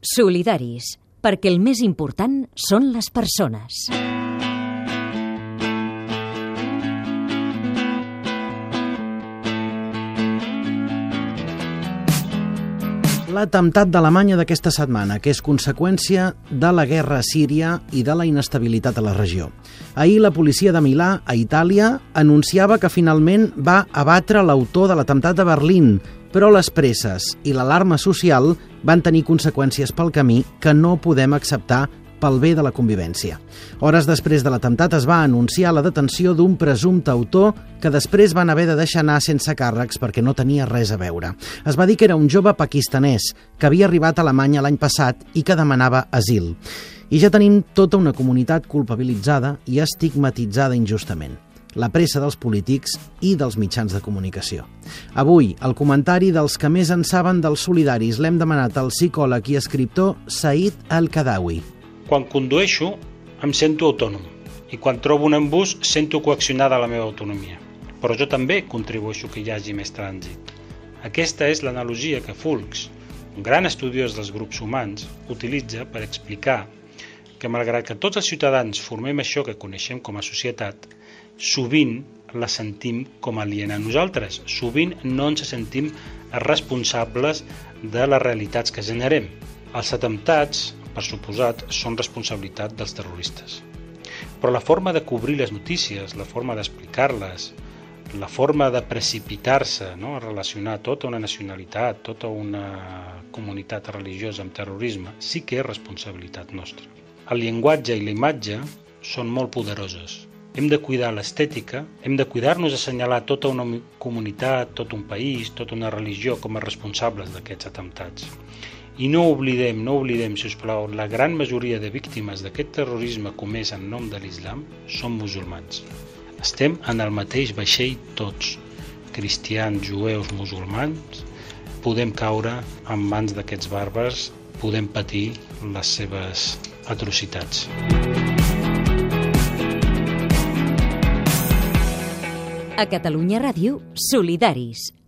Solidaris, perquè el més important són les persones. L'atemptat d'Alemanya d'aquesta setmana, que és conseqüència de la guerra a Síria i de la inestabilitat a la regió. Ahir la policia de Milà, a Itàlia, anunciava que finalment va abatre l'autor de l'atemptat de Berlín, però les presses i l'alarma social van tenir conseqüències pel camí que no podem acceptar pel bé de la convivència. Hores després de l'atemptat es va anunciar la detenció d'un presumpte autor que després van haver de deixar anar sense càrrecs perquè no tenia res a veure. Es va dir que era un jove pakistanès que havia arribat a Alemanya l'any passat i que demanava asil. I ja tenim tota una comunitat culpabilitzada i estigmatitzada injustament la pressa dels polítics i dels mitjans de comunicació. Avui, el comentari dels que més en saben dels solidaris l'hem demanat al psicòleg i escriptor Said Al-Kadawi. Quan condueixo em sento autònom i quan trobo un embús sento coaccionada la meva autonomia. Però jo també contribueixo que hi hagi més trànsit. Aquesta és l'analogia que Fulks, un gran estudiós dels grups humans, utilitza per explicar que malgrat que tots els ciutadans formem això que coneixem com a societat, sovint la sentim com aliena a nosaltres. Sovint no ens sentim responsables de les realitats que generem. Els atemptats, per suposat, són responsabilitat dels terroristes. Però la forma de cobrir les notícies, la forma d'explicar-les, la forma de precipitar-se, no? a relacionar tota una nacionalitat, tota una comunitat religiosa amb terrorisme, sí que és responsabilitat nostra. El llenguatge i la imatge són molt poderoses. Hem de cuidar l'estètica, hem de cuidar-nos assenyalar tota una comunitat, tot un país, tota una religió com a responsables d'aquests atemptats. I no oblidem, no oblidem, si us plau, la gran majoria de víctimes d'aquest terrorisme comès en nom de l'islam són musulmans. Estem en el mateix vaixell tots, cristians, jueus, musulmans, podem caure en mans d'aquests bàrbars, podem patir les seves atrocitats. A Catalunya Ràdio, Solidaris,